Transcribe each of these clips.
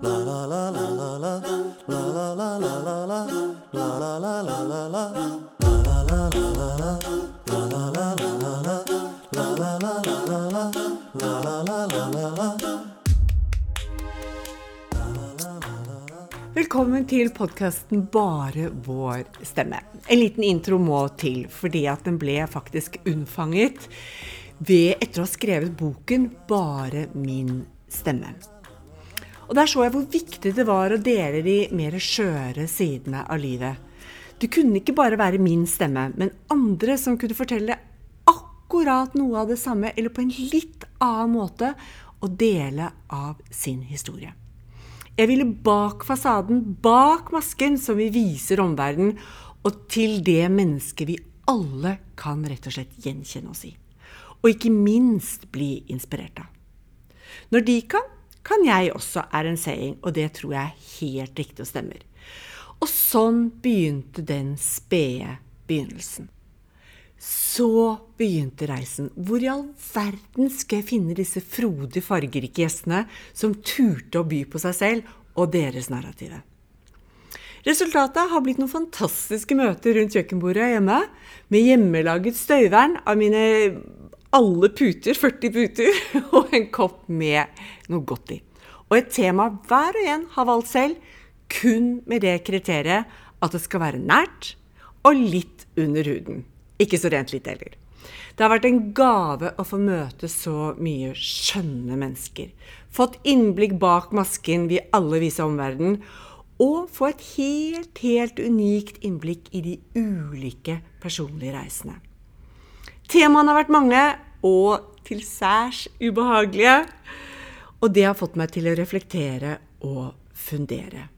Velkommen til podkasten Bare vår stemme. En liten intro må til, fordi at den ble faktisk unnfanget ved etter å ha skrevet boken Bare min stemme. Og Der så jeg hvor viktig det var å dele de mer skjøre sidene av livet. Det kunne ikke bare være min stemme, men andre som kunne fortelle akkurat noe av det samme, eller på en litt annen måte, og dele av sin historie. Jeg ville bak fasaden, bak masken som vi viser omverdenen, og til det mennesket vi alle kan rett og slett gjenkjenne oss i. Og ikke minst bli inspirert av. Når de kan, kan jeg også, er en saying, og det tror jeg er helt riktig og stemmer. Og sånn begynte den spede begynnelsen. Så begynte reisen. Hvor i all verden skal jeg finne disse frodige, fargerike gjestene som turte å by på seg selv og deres narrative? Resultatet har blitt noen fantastiske møter rundt kjøkkenbordet hjemme, med hjemmelaget støyvern av mine alle puter, 40 puter, og en kopp med noe godt i. Og et tema hver og en har valgt selv, kun med det kriteriet at det skal være nært og litt under huden. Ikke så rent litt heller. Det har vært en gave å få møte så mye skjønne mennesker. Fått innblikk bak masken vi alle viser omverdenen. Og få et helt, helt unikt innblikk i de ulike personlige reisene. Temaene har vært mange og til særs ubehagelige. Og det har fått meg til å reflektere og fundere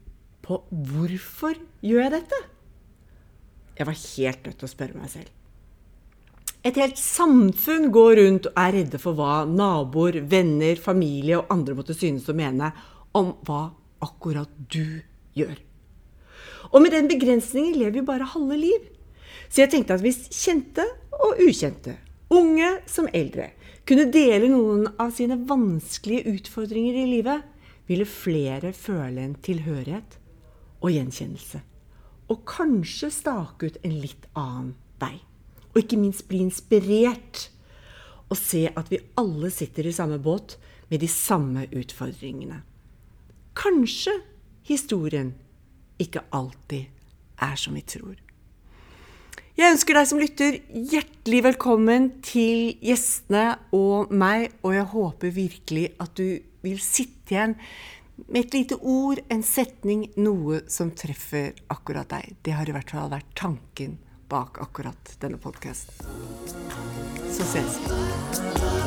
på hvorfor gjør jeg dette? Jeg var helt nødt til å spørre meg selv. Et helt samfunn går rundt og er redde for hva naboer, venner, familie og andre måtte synes og mene om hva akkurat du gjør. Og med den begrensningen lever vi bare halve liv. Så jeg tenkte at hvis kjente og ukjente, unge som eldre, kunne dele noen av sine vanskelige utfordringer i livet, ville flere føle en tilhørighet og gjenkjennelse. Og kanskje stake ut en litt annen vei og ikke minst bli inspirert og se at vi alle sitter i samme båt med de samme utfordringene. Kanskje historien ikke alltid er som vi tror. Jeg ønsker deg som lytter hjertelig velkommen til gjestene og meg, og jeg håper virkelig at du vil sitte igjen med et lite ord, en setning, noe som treffer akkurat deg. Det har i hvert fall vært tanken bak akkurat denne podkasten. Så ses vi.